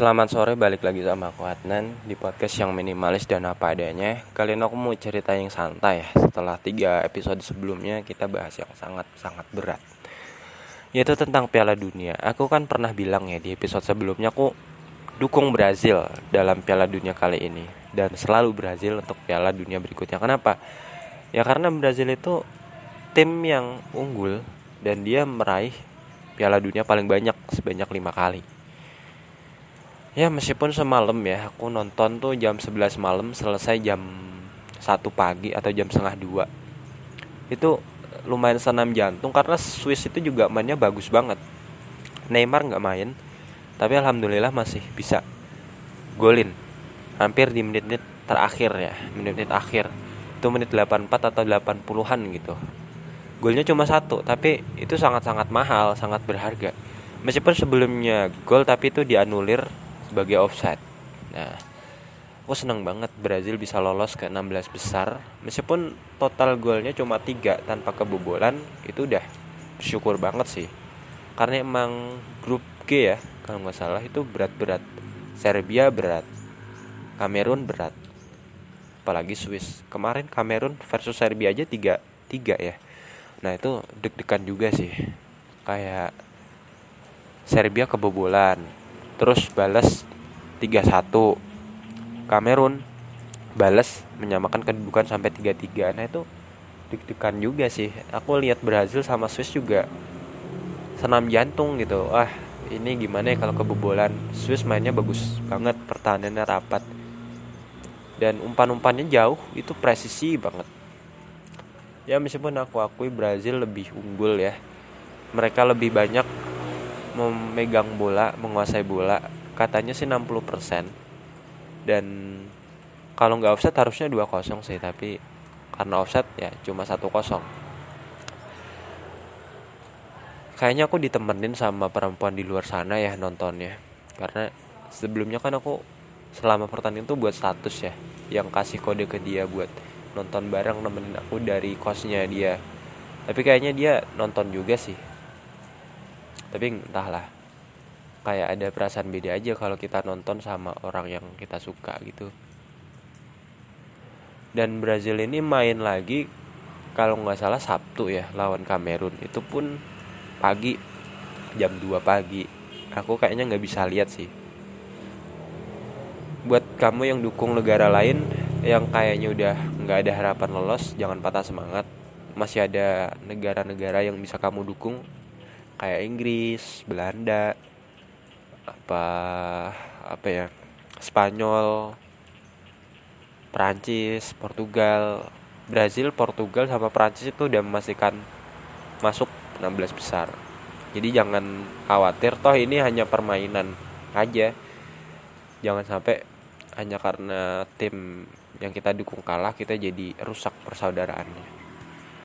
Selamat sore, balik lagi sama aku Adnan di podcast yang minimalis dan apa adanya. Kali ini aku mau cerita yang santai ya. Setelah tiga episode sebelumnya kita bahas yang sangat-sangat berat. Yaitu tentang Piala Dunia. Aku kan pernah bilang ya di episode sebelumnya aku dukung Brazil dalam Piala Dunia kali ini dan selalu Brazil untuk Piala Dunia berikutnya. Kenapa? Ya karena Brazil itu tim yang unggul dan dia meraih Piala Dunia paling banyak sebanyak lima kali ya meskipun semalam ya aku nonton tuh jam 11 malam selesai jam satu pagi atau jam setengah dua. Itu lumayan senam jantung karena Swiss itu juga mainnya bagus banget. Neymar nggak main tapi alhamdulillah masih bisa golin. Hampir di menit-menit terakhir ya menit-menit akhir. Itu menit 84 atau 80-an gitu. Golnya cuma satu tapi itu sangat-sangat mahal sangat berharga. Meskipun sebelumnya gol tapi itu dianulir sebagai offside. Nah, aku seneng banget Brazil bisa lolos ke 16 besar. Meskipun total golnya cuma tiga tanpa kebobolan itu udah bersyukur banget sih. Karena emang grup G ya kalau nggak salah itu berat-berat. Serbia berat Kamerun berat. Apalagi Swiss. Kemarin Kamerun versus Serbia aja tiga tiga ya. Nah itu deg-degan juga sih. Kayak Serbia kebobolan terus balas 3-1 Kamerun balas menyamakan kedudukan sampai 3-3 nah itu deg-degan juga sih. Aku lihat Brazil sama Swiss juga senam jantung gitu. Wah ini gimana ya kalau kebobolan? Swiss mainnya bagus banget pertahanannya rapat. Dan umpan-umpannya jauh itu presisi banget. Ya meskipun aku akui Brazil lebih unggul ya. Mereka lebih banyak memegang bola, menguasai bola, katanya sih 60%. Dan kalau nggak offset harusnya 2-0 sih, tapi karena offset ya cuma 1-0. Kayaknya aku ditemenin sama perempuan di luar sana ya nontonnya. Karena sebelumnya kan aku selama pertandingan tuh buat status ya, yang kasih kode ke dia buat nonton bareng nemenin aku dari kosnya dia. Tapi kayaknya dia nonton juga sih tapi entahlah. Kayak ada perasaan beda aja kalau kita nonton sama orang yang kita suka gitu. Dan Brazil ini main lagi kalau nggak salah Sabtu ya lawan Kamerun. Itu pun pagi jam 2 pagi. Aku kayaknya nggak bisa lihat sih. Buat kamu yang dukung negara lain yang kayaknya udah nggak ada harapan lolos jangan patah semangat. Masih ada negara-negara yang bisa kamu dukung kayak Inggris, Belanda, apa apa ya, Spanyol, Prancis, Portugal, Brazil, Portugal sama Prancis itu udah memastikan masuk 16 besar. Jadi jangan khawatir toh ini hanya permainan aja. Jangan sampai hanya karena tim yang kita dukung kalah kita jadi rusak persaudaraannya.